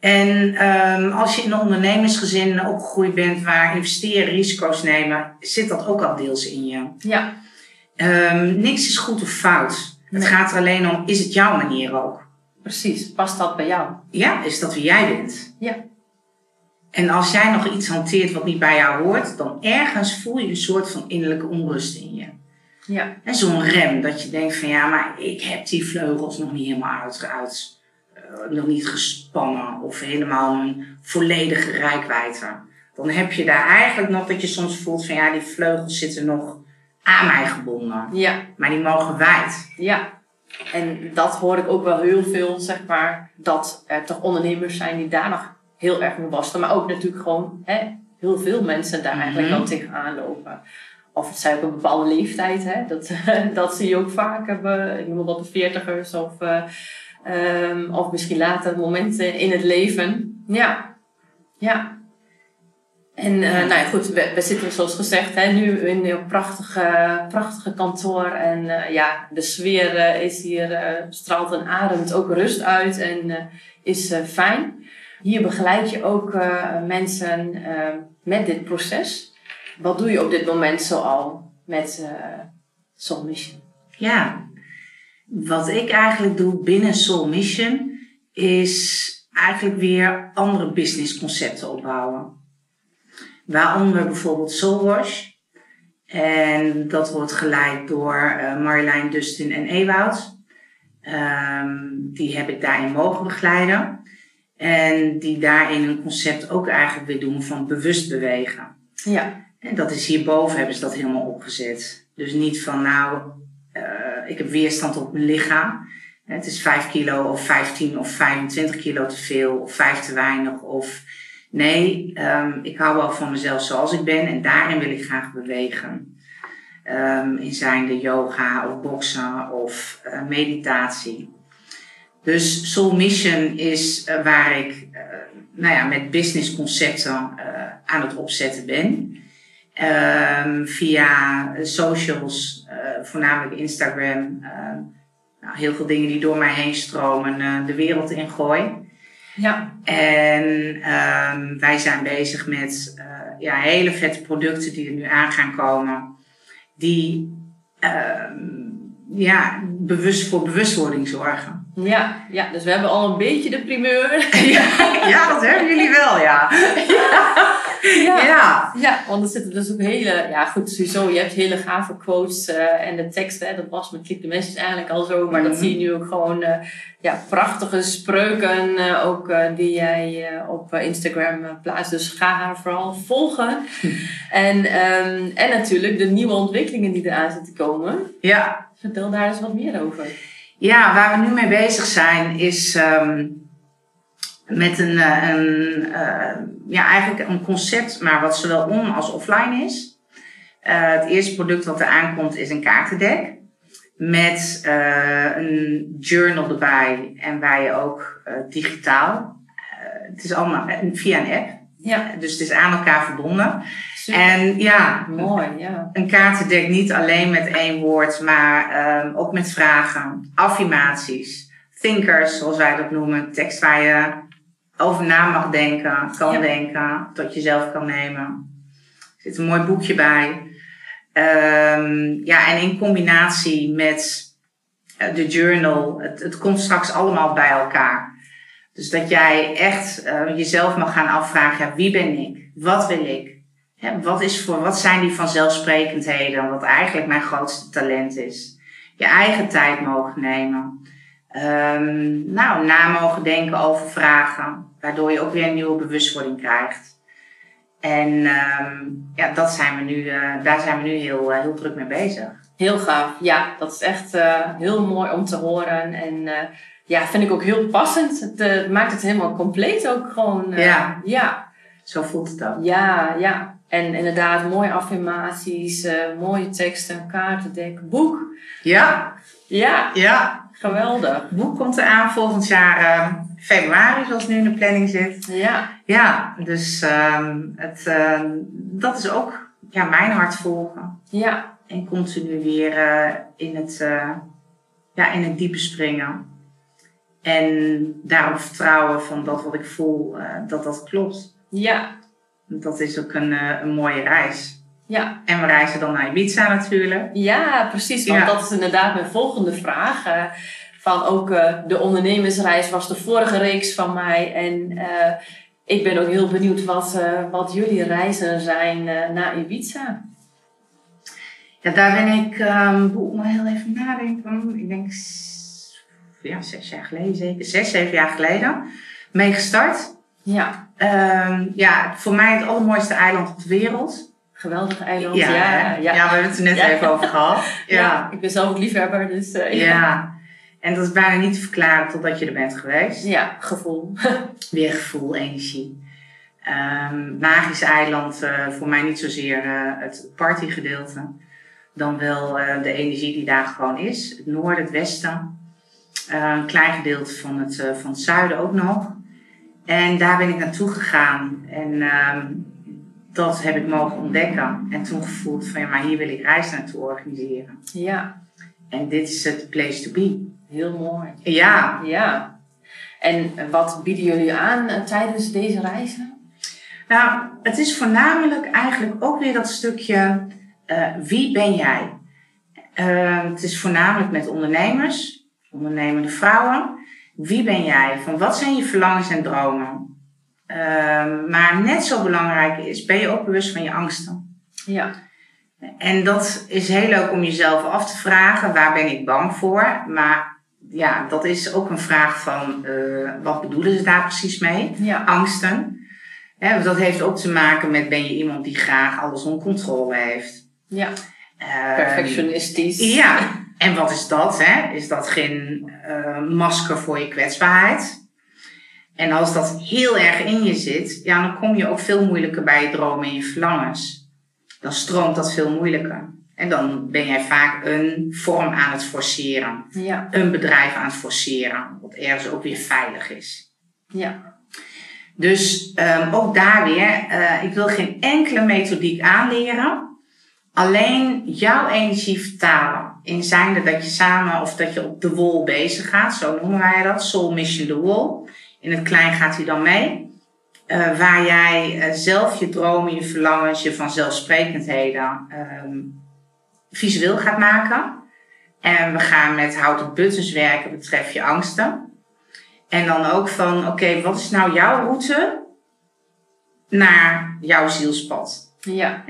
En ehm, als je in een ondernemersgezin opgegroeid bent waar investeren, risico's nemen, zit dat ook al deels in je. ja, Ehm, niks is goed of fout. Het gaat er alleen om, is het jouw manier ook? Precies. Past dat bij jou? Ja, is dat wie jij bent? Ja. En als jij nog iets hanteert wat niet bij jou hoort, dan ergens voel je een soort van innerlijke onrust in je. Ja, En zo'n rem, dat je denkt van ja, maar ik heb die vleugels nog niet helemaal uit, uit eh, nog niet gespannen of helemaal een volledige rijkwijde. Dan heb je daar eigenlijk nog dat je soms voelt van ja, die vleugels zitten nog aan mij gebonden. ja, Maar die mogen wijd. ja. En dat hoor ik ook wel heel veel, zeg maar, dat er toch ondernemers zijn die daar nog heel erg mee worstelen. Maar ook natuurlijk gewoon hè, heel veel mensen daar eigenlijk Mhm. wel tegenaan lopen. Of het zijn op een bepaalde leeftijd, hè. Dat, dat zie je ook vaak hebben. Ik noem wat de veertigers of, eh, ehm, of misschien later momenten in het leven. Ja, ja. En eh, nou ja, goed, we, we zitten zoals gezegd hè, nu in een prachtige, prachtige kantoor. En eh, ja, de sfeer eh, is hier, straalt en ademt ook rust uit en is fijn. Hier begeleid je ook mensen met dit proces. Wat doe je op dit moment zoal met Soul Mission? Ja, wat ik eigenlijk doe binnen Soul Mission is eigenlijk weer andere businessconcepten opbouwen. Waaronder bijvoorbeeld Soulwash. En dat wordt geleid door uh, Marjolein, Dustin en Ewoud. Um, die heb ik daarin mogen begeleiden. En die daarin een concept ook eigenlijk weer doen van bewust bewegen. Ja. En dat is hierboven hebben ze dat helemaal opgezet. Dus niet van nou, uh, ik heb weerstand op mijn lichaam. Het is 5 kilo of 15 of 25 kilo te veel of 5 te weinig. Of nee, um, ik hou wel van mezelf zoals ik ben en daarin wil ik graag bewegen. Um, in zijnde yoga of boksen of uh, meditatie. Dus Soul Mission is uh, waar ik uh, nou ja, met business concepten aan het opzetten ben. Um, via socials, voornamelijk Instagram nou, heel veel dingen die door mij heen stromen de wereld in gooi. Ja. En um, wij zijn bezig met uh, ja, hele vette producten die er nu aan gaan komen. Die um, ja, bewust voor bewustwording zorgen. Ja, ja, dus we hebben al een beetje de primeur. ja, ja, dat hebben jullie wel, ja. ja. Ja. ja. ja. want er zitten dus ook hele, ja goed, sowieso, je hebt hele gave quotes uh, en de teksten, hè, dat was met Click the Message eigenlijk al zo, maar mm -hmm. dat zie je nu ook gewoon, uh, ja, prachtige spreuken uh, ook die jij op Instagram plaatst, dus ga haar vooral volgen. en, um, en natuurlijk de nieuwe ontwikkelingen die eraan zitten komen. Ja. Vertel daar eens wat meer over. Ja, waar we nu mee bezig zijn is um, met een, een uh, ja, eigenlijk een concept, maar wat zowel on- als offline is. Uh, het eerste product wat er aankomt is een kaartendek. Met uh, een journal erbij en waar je ook digitaal. het is allemaal via een app. Ja. Dus het is aan elkaar verbonden. Super. En ja, mooi, ja. een kaartendek niet alleen met één woord, maar um, ook met vragen, affirmaties, thinkers, zoals wij dat noemen, tekst waar je over na mag denken, kan Ja. denken, tot jezelf kan nemen. Er zit een mooi boekje bij. Um, ja, en in combinatie met uh, de journal, het, het komt straks allemaal bij elkaar. Dus dat jij echt uh, jezelf mag gaan afvragen, ja, wie ben ik? Wat wil ik? Wat, is voor, wat zijn die vanzelfsprekendheden? Wat eigenlijk mijn grootste talent is. Je eigen tijd mogen nemen. Um, nou, na mogen denken over vragen. Waardoor je ook weer een nieuwe bewustwording krijgt. En um, ja, dat zijn we nu, uh, daar zijn we nu heel, uh, heel druk mee bezig. Heel gaaf. Ja, dat is echt uh, heel mooi om te horen. En ja, vind ik ook heel passend. Het maakt het helemaal compleet ook gewoon. ja. ja. Zo voelt het ook. Ja, ja. En inderdaad, mooie affirmaties, uh, mooie teksten, kaartendek, boek. Ja. Ja. Ja. Geweldig. Boek komt eraan volgend jaar uh, februari, zoals nu in de planning zit. Ja. Ja, dus uh, het, uh, dat is ook ja, mijn hart volgen. Ja. En continu weer uh, in, het, ja, in het diepe springen. En daarop vertrouwen van dat wat ik voel, dat dat klopt. Ja. Dat is ook een, een mooie reis. Ja. En we reizen dan naar Ibiza natuurlijk. Ja, precies. Want Ja. dat is inderdaad mijn volgende vraag. eh, van ook eh, de ondernemersreis was de vorige reeks van mij. En eh, ik ben ook heel benieuwd wat, wat jullie reizen zijn naar Ibiza. Ja, daar ben ik, um, moet maar heel even nadenken. Ik denk ja, zes jaar geleden, zeker zes, zeven jaar geleden, mee gestart. Ja, Ehm, ja, voor mij het allermooiste eiland op de wereld. Geweldig eiland. Ja, Ja, hè? ja, ja, we hebben het er net Ja. even over gehad. Ja, ik ben zelf ook liefhebber, dus eh, ja. En dat is bijna niet te verklaren totdat je er bent geweest. ja, gevoel. Weer gevoel, energie. Ehm, magisch eiland, eh, voor mij niet zozeer eh, het partygedeelte. Dan wel de energie die daar gewoon is. Het noorden, het westen. Eh, een klein gedeelte van het, van het zuiden ook nog. En daar ben ik naartoe gegaan. En ehm, dat heb ik mogen ontdekken. En toen gevoeld van ja, maar hier wil ik reis naartoe organiseren. Ja, En dit is het place to be. heel mooi. Ja, Ja. En wat bieden jullie aan eh, tijdens deze reizen? Nou, het is voornamelijk eigenlijk ook weer dat stukje eh, wie ben jij? Uh, het is voornamelijk met ondernemers, ondernemende vrouwen. Wie ben jij? Van wat zijn je verlangens en dromen? Uh, maar net zo belangrijk is, ben je ook bewust van je angsten? Ja. En dat is heel leuk om jezelf af te vragen, waar ben ik bang voor? Maar ja, dat is ook een vraag van, uh, wat bedoelen ze daar precies mee? Ja. Angsten. Dat heeft ook te maken met, ben je iemand die graag alles onder controle heeft? Ja. Ehm, Perfectionistisch. Ja, en wat is dat? Hè? Is dat geen uh, masker voor je kwetsbaarheid? En als dat heel erg in je zit, ja, dan kom je ook veel moeilijker bij je dromen en je verlangens. Dan stroomt dat veel moeilijker. En dan ben jij vaak een vorm aan het forceren. Ja. Een bedrijf aan het forceren. Wat ergens ook weer veilig is. Ja. Dus um, ook daar weer, uh, ik wil geen enkele methodiek aanleren. Alleen jouw energie vertalen. In zijnde dat je samen of dat je op de wol bezig gaat. Zo noemen wij dat. Soul Mission the Wall. In het klein gaat hij dan mee. Uh, waar jij uh, zelf je dromen, je verlangens, je vanzelfsprekendheden um, visueel gaat maken. En we gaan met houten buttons werken betreft je angsten. En dan ook van, oké, okay, wat is nou jouw route naar jouw zielspad? Ja.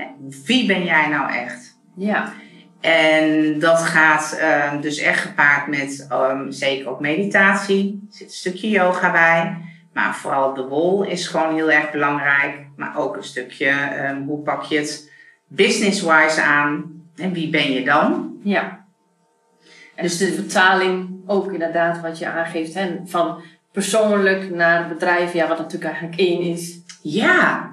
Wie ben jij nou echt? Ja. En dat gaat uh, dus echt gepaard met um, zeker ook meditatie. Er zit een stukje yoga bij. Maar vooral de wol is gewoon heel erg belangrijk. Maar ook een stukje, um, hoe pak je het business-wise aan? En wie ben je dan? Ja. En dus de vertaling ook inderdaad wat je aangeeft. Hè? Van persoonlijk naar bedrijf. Ja, wat natuurlijk eigenlijk één is. Ja,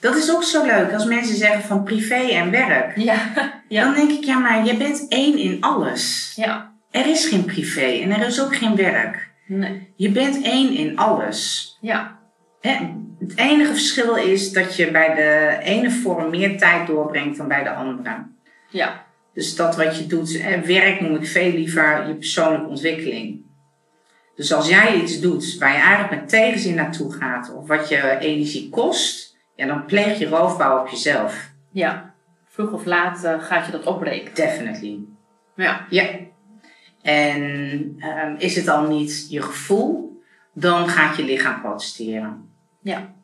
dat is ook zo leuk als mensen zeggen van privé en werk. Ja. ja. Dan denk ik, ja, maar je bent één in alles. Ja. Er is geen privé en er is ook geen werk. Nee. Je bent één in alles. Ja. Hè? Het enige verschil is dat je bij de ene vorm meer tijd doorbrengt dan bij de andere. Ja. Dus dat wat je doet, werk noem ik veel liever je persoonlijke ontwikkeling. Dus als jij iets doet waar je eigenlijk met tegenzin naartoe gaat, of wat je energie kost, ja, dan pleeg je roofbouw op jezelf. Ja. Vroeg of laat uh, gaat je dat opbreken. Definitely. Ja. Ja. En um, is het dan niet je gevoel, dan gaat je lichaam protesteren. Ja.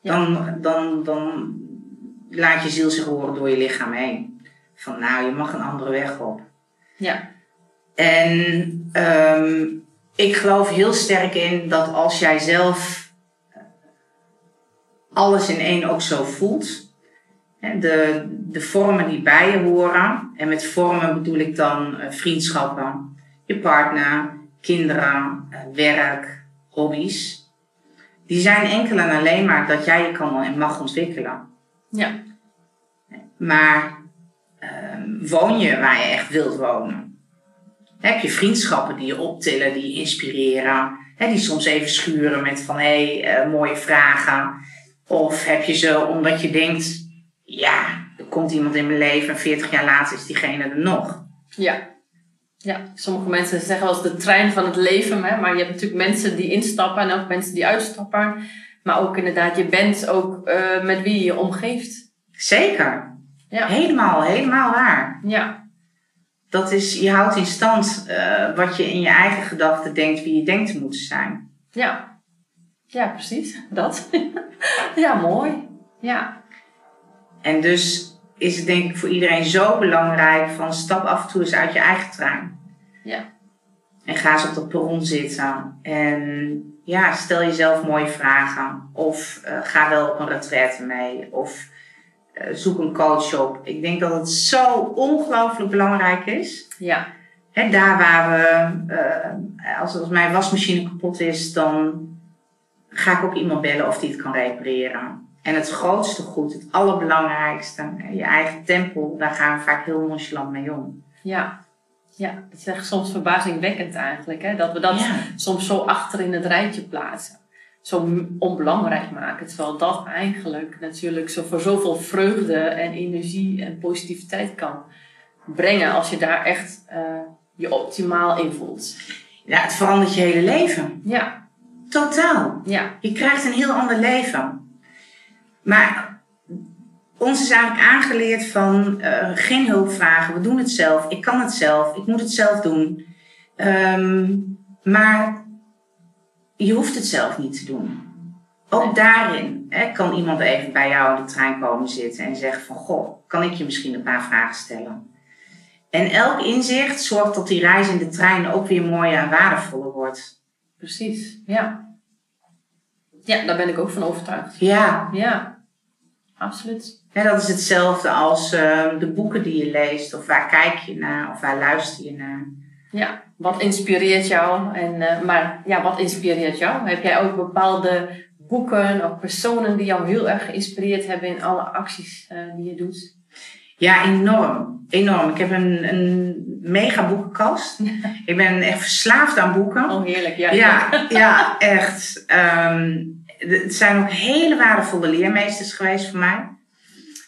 ja. Dan, dan, dan laat je ziel zich horen door je lichaam heen. Van nou, je mag een andere weg op. Ja. En um, ik geloof heel sterk in dat als jij zelf alles in één ook zo voelt. De, de vormen die bij je horen. En met vormen bedoel ik dan vriendschappen, je partner, kinderen, werk, hobby's. Die zijn enkel en alleen maar dat jij je kan en mag ontwikkelen. Ja. Maar um, woon je waar je echt wilt wonen? Heb je vriendschappen die je optillen, die je inspireren, hè, die soms even schuren met van hé, hey, uh, mooie vragen. Of heb je ze omdat je denkt, ja, er komt iemand in mijn leven en 40 jaar later is diegene er nog. Ja. Ja, sommige mensen zeggen wel eens de trein van het leven, hè? maar je hebt natuurlijk mensen die instappen en ook mensen die uitstappen. Maar ook inderdaad, je bent ook uh, met wie je je omgeeft. Zeker. Ja. Helemaal, helemaal waar. Ja. Dat is, je houdt in stand uh, wat je in je eigen gedachten denkt, wie je denkt te moeten zijn. Ja. Ja, precies. Dat. ja, mooi. Ja. En dus is het denk ik voor iedereen zo belangrijk van stap af en toe eens uit je eigen trein. Ja. En ga eens op dat perron zitten. En ja, stel jezelf mooie vragen. Of uh, ga wel op een retraite mee. Of uh, zoek een coach op. Ik denk dat het zo ongelooflijk belangrijk is. Ja. He, daar waar we, uh, als, als mijn wasmachine kapot is, dan ga ik ook iemand bellen of die het kan repareren. En het grootste goed, het allerbelangrijkste, je eigen tempel, daar gaan we vaak heel nonchalant mee om. Ja, ja dat is echt soms verbazingwekkend eigenlijk. Hè? Dat we dat Ja. soms zo achter in het rijtje plaatsen. Zo onbelangrijk maken. Terwijl dat eigenlijk natuurlijk zo voor zoveel vreugde en energie en positiviteit kan brengen. Als je daar echt eh, je optimaal in voelt. Ja, het verandert je hele leven. Ja, Totaal. Ja, Je krijgt een heel ander leven. Maar ons is eigenlijk aangeleerd van eh, geen hulp vragen. We doen het zelf. Ik kan het zelf. Ik moet het zelf doen. Ehm, maar je hoeft het zelf niet te doen. Ook Nee. daarin hè, kan iemand even bij jou in de trein komen zitten en zeggen van... Goh, kan ik je misschien een paar vragen stellen? En elk inzicht zorgt dat die reis in de trein ook weer mooier en waardevoller wordt. Precies. Ja. Ja, daar ben ik ook van overtuigd. Ja, Ja, absoluut. Ja, dat is hetzelfde als eh, de boeken die je leest, of waar kijk je naar, of waar luister je naar. Ja, wat inspireert jou? En, eh, maar ja, wat inspireert jou? Heb jij ook bepaalde boeken of personen die jou heel erg geïnspireerd hebben in alle acties eh, die je doet? Ja, enorm. Enorm. Ik heb een, een mega boekenkast. Ik ben echt verslaafd aan boeken. Oh, heerlijk. Ja, Ja, ja, echt. Ehm, het zijn ook hele waardevolle leermeesters geweest voor mij.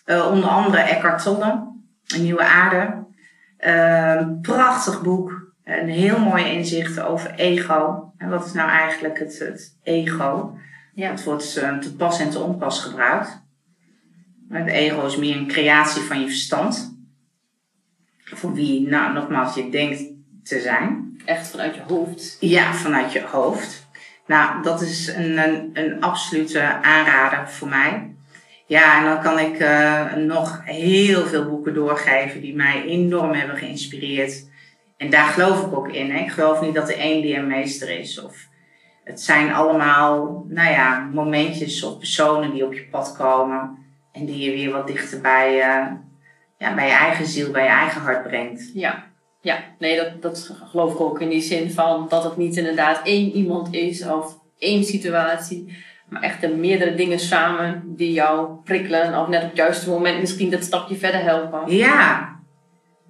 Eh, onder andere Eckhart Tolle, Een Nieuwe Aarde. Ehm, prachtig boek. Een heel mooie inzicht over ego. En wat is nou eigenlijk het, het ego? Ja. Het wordt eh, te pas en te onpas gebruikt. Het ego is meer een creatie van je verstand. Voor wie, nou, nogmaals, je denkt te zijn. Echt vanuit je hoofd. Ja, vanuit je hoofd. Nou, dat is een, een, een absolute aanrader voor mij. Ja, en dan kan ik eh, nog heel veel boeken doorgeven die mij enorm hebben geïnspireerd. En daar geloof ik ook in. Hè. Ik geloof niet dat er één leermeester is. Of het zijn allemaal, nou ja, momentjes of personen die op je pad komen. En die je weer wat dichter bij, eh, ja, bij je eigen ziel, bij je eigen hart brengt. Ja, ja. nee, dat, dat geloof ik ook in die zin van dat het niet inderdaad één iemand is of één situatie. Maar echt de meerdere dingen samen die jou prikkelen. Of net op het juiste moment misschien dat stapje verder helpen. Ja.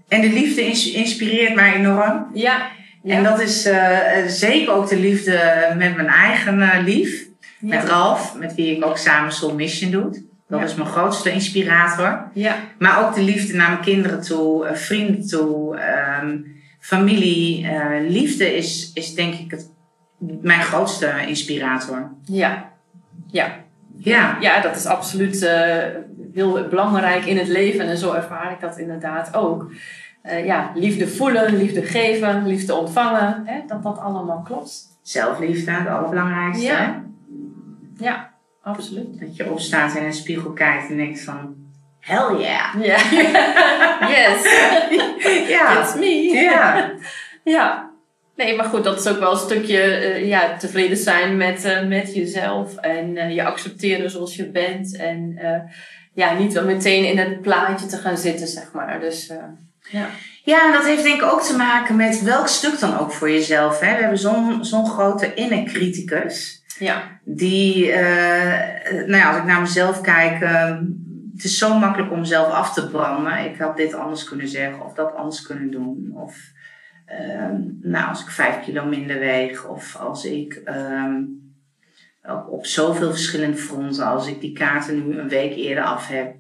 En de liefde ins- inspireert mij enorm. Ja. En dat is eh, eh, zeker ook de liefde met mijn eigen lief. Met. Ralf, met wie ik ook samen Soul Mission doe. Dat Ja. is mijn grootste inspirator. ja, Maar ook de liefde naar mijn kinderen toe, eh, vrienden toe, ehm, familie. Eh, liefde is, is denk ik het, mijn grootste inspirator. ja, ja. Ja, Ja, dat is absoluut eh, heel belangrijk in het leven. En zo ervaar ik dat inderdaad ook. Ja, liefde voelen, liefde geven, liefde ontvangen. Hè, dat dat allemaal klopt. zelfliefde, het allerbelangrijkste. Ja. hè? Ja, absoluut. Dat je opstaat en in een spiegel kijkt en denkt van, hell yeah. Ja. yes. Ja, It's me. ja. Ja. Nee, maar goed, dat is ook wel een stukje eh, ja, tevreden zijn met, eh, met jezelf. En eh, je accepteren zoals je bent. En ja, niet wel meteen in het plaatje te gaan zitten, zeg maar. Dus ja. Ja, en dat heeft denk ik ook te maken met welk stuk dan ook voor jezelf. Hè? We hebben zo'n zo'n grote inner criticus. Ja. Die, eh, nou ja, als ik naar mezelf kijk, eh, het is zo makkelijk om mezelf af te branden. Ik had dit anders kunnen zeggen of dat anders kunnen doen. Of eh, nou, als ik vijf kilo minder weeg. Of als ik ehm, op, zoveel verschillende fronten, als ik die kaarten nu een week eerder af heb.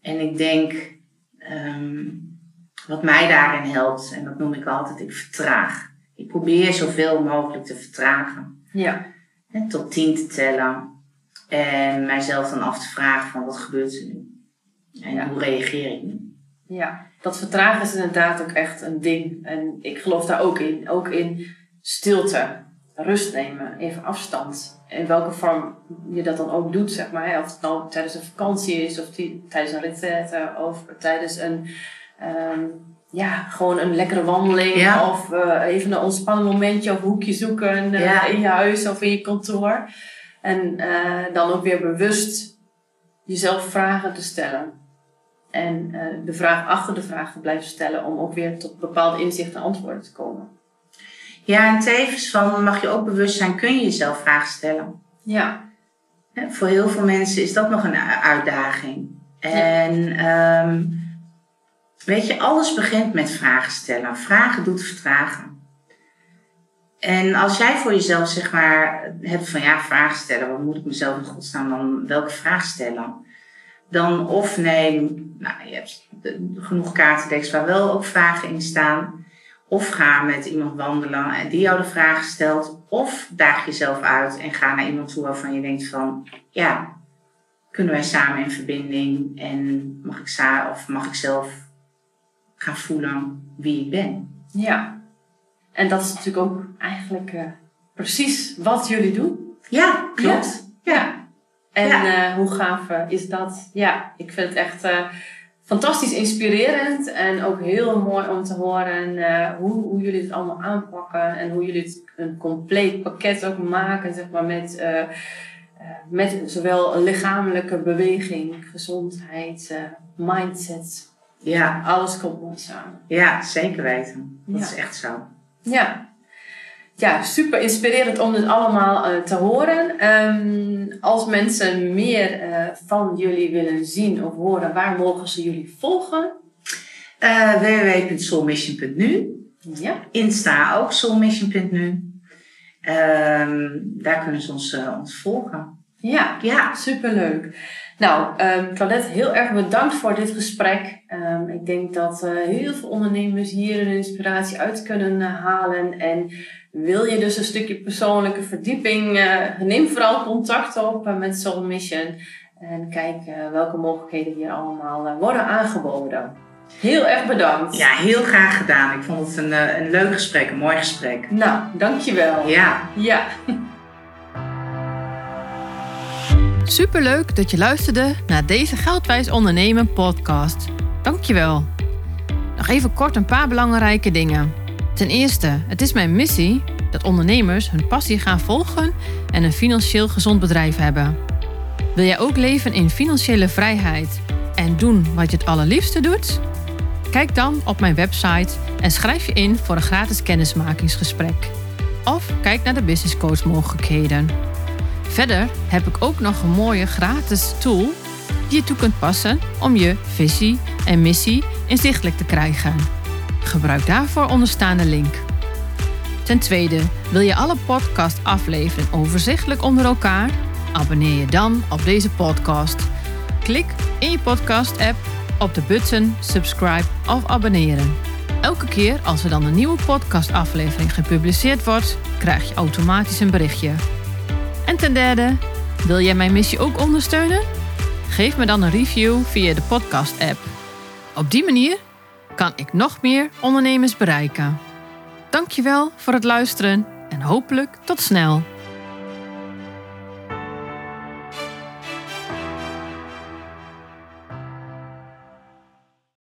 En ik denk, ehm, wat mij daarin helpt, en dat noem ik altijd, ik vertraag. Ik probeer zoveel mogelijk te vertragen. Ja. Tot tien te tellen. En mijzelf dan af te vragen van wat gebeurt er nu? En Ja. hoe reageer ik nu? Ja, dat vertragen is inderdaad ook echt een ding. En ik geloof daar ook in. Ook in stilte, rust nemen, even afstand. In welke vorm je dat dan ook doet, zeg maar. hè. Of het nou tijdens een vakantie is, of die, tijdens een retraite, of tijdens een, ehm, ja, gewoon een lekkere wandeling. Ja. Of eh, even een ontspannen momentje of hoekje zoeken eh, Ja. in je huis of in je kantoor. En eh, dan ook weer bewust jezelf vragen te stellen. En de vraag achter de vraag te blijven stellen om ook weer tot bepaalde inzichten en antwoorden te komen. Ja, en tevens van mag je ook bewust zijn, kun je jezelf vragen stellen? Ja, Voor heel veel mensen is dat nog een uitdaging. En ehm, weet je, alles begint met vragen stellen. Vragen doet vertragen. En als jij voor jezelf zeg maar hebt van ja, vragen stellen, wat moet ik mezelf in godsnaam dan welke vraag stellen? Dan of neem, nou je hebt genoeg kaartendeks waar wel ook vragen in staan. Of ga met iemand wandelen en die jou de vraag stelt. Of daag jezelf uit en ga naar iemand toe waarvan je denkt van, ja, kunnen wij samen in verbinding en mag ik, of mag ik zelf gaan voelen wie ik ben. Ja, en dat is natuurlijk ook eigenlijk uh, precies wat jullie doen. Ja, klopt. Ja. ja. En ja. Uh, hoe gaaf uh, is dat? Ja, ik vind het echt fantastisch inspirerend en ook heel mooi om te horen hoe, hoe jullie het allemaal aanpakken en hoe jullie het een compleet pakket ook maken, zeg maar, met, met zowel een lichamelijke beweging, gezondheid, mindset. Ja. Alles komt mooi samen. Ja, zeker weten. Dat is echt zo. Ja. Ja, super inspirerend om dit allemaal uh, te horen. Um, als mensen meer uh, van jullie willen zien of horen, waar mogen ze jullie volgen? Uh, www.soulmission.nu Ja. Insta ook soulmission.nu. Um, daar kunnen ze ons, ons volgen. Ja, Ja. superleuk. Nou, um, Claudette, heel erg bedankt voor dit gesprek. Um, ik denk dat uh, heel veel ondernemers hier een inspiratie uit kunnen uh, halen. En wil je dus een stukje persoonlijke verdieping, uh, neem vooral contact op met Soul Mission. En kijk welke mogelijkheden hier allemaal worden aangeboden. Heel erg bedankt. Ja, heel graag gedaan. Ik vond het een, een leuk gesprek, een mooi gesprek. Nou, dankjewel. Ja. Ja. Superleuk dat je luisterde naar deze Geldwijs Ondernemen podcast. Dankjewel. Nog even kort een paar belangrijke dingen. Ten eerste, het is mijn missie dat ondernemers hun passie gaan volgen en een financieel gezond bedrijf hebben. Wil jij ook leven in financiële vrijheid en doen wat je het allerliefste doet? Kijk dan op mijn website en schrijf je in voor een gratis kennismakingsgesprek. Of kijk naar de business coach mogelijkheden. Verder heb ik ook nog een mooie gratis tool die je toe kunt passen om je visie en missie inzichtelijk te krijgen. Gebruik daarvoor onderstaande link. Ten tweede, wil je alle podcast-afleveringen overzichtelijk onder elkaar? Abonneer je dan op deze podcast. Klik in je podcast-app op de button subscribe of abonneren. Elke keer als er dan een nieuwe podcast-aflevering gepubliceerd wordt, krijg je automatisch een berichtje. En ten derde, wil jij mijn missie ook ondersteunen? Geef me dan een review via de podcast-app. Op die manier kan ik nog meer ondernemers bereiken. Dankjewel voor het luisteren en hopelijk tot snel.